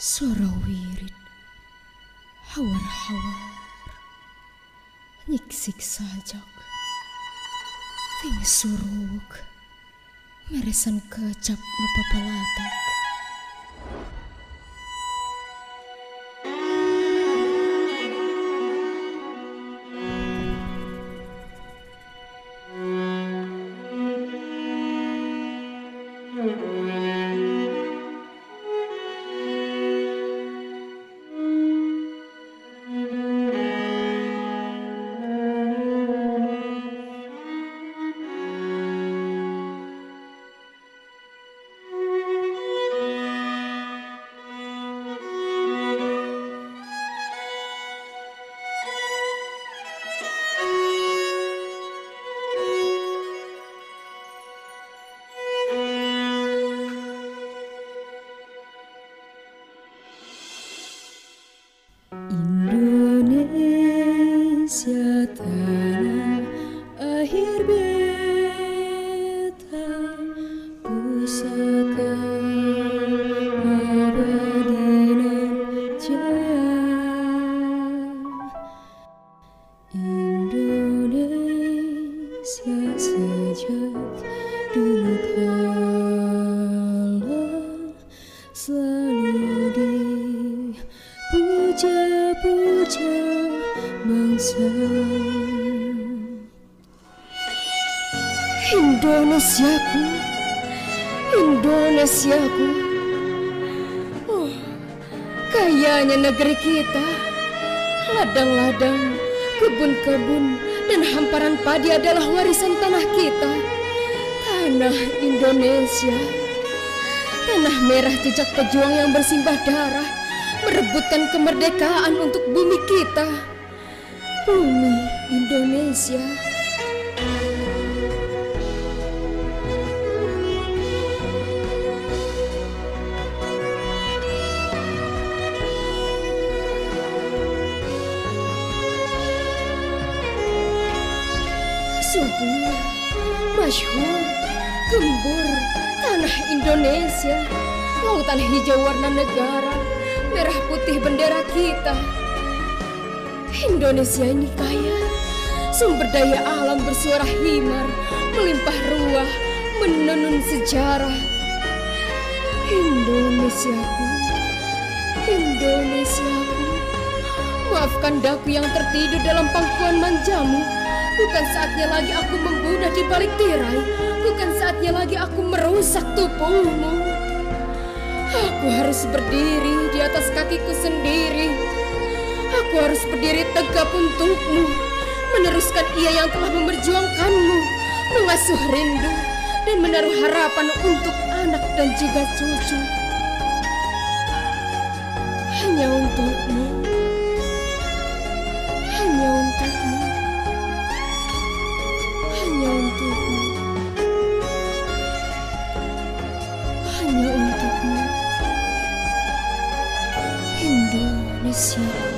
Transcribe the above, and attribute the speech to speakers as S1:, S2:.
S1: Suara wirid Hawar-hawar. Nyiksik sajak. Ting suruk. Meresan kecap lupa palatak Indonesiaku Indonesiaku Oh kayanya negeri kita Ladang-ladang, kebun-kebun, dan hamparan padi adalah warisan tanah kita. Tanah Indonesia. Tanah merah jejak pejuang yang bersimbah darah, merebutkan kemerdekaan untuk bumi kita. Bumi Indonesia. subur, masyhur, gembur, tanah Indonesia, lautan hijau warna negara, merah putih bendera kita. Indonesia ini kaya, sumber daya alam bersuara himar, melimpah ruah, menenun sejarah. Indonesiaku, Indonesiaku, maafkan daku yang tertidur dalam pangkuan manjamu. Bukan saatnya lagi aku membunuh di balik tirai. Bukan saatnya lagi aku merusak tubuhmu. Aku harus berdiri di atas kakiku sendiri. Aku harus berdiri tegap untukmu. Meneruskan ia yang telah memperjuangkanmu. Mengasuh rindu dan menaruh harapan untuk anak dan juga cucu. Hanya untukmu. Hanya untukmu hanya untukmu, hanya untukmu, Indonesia.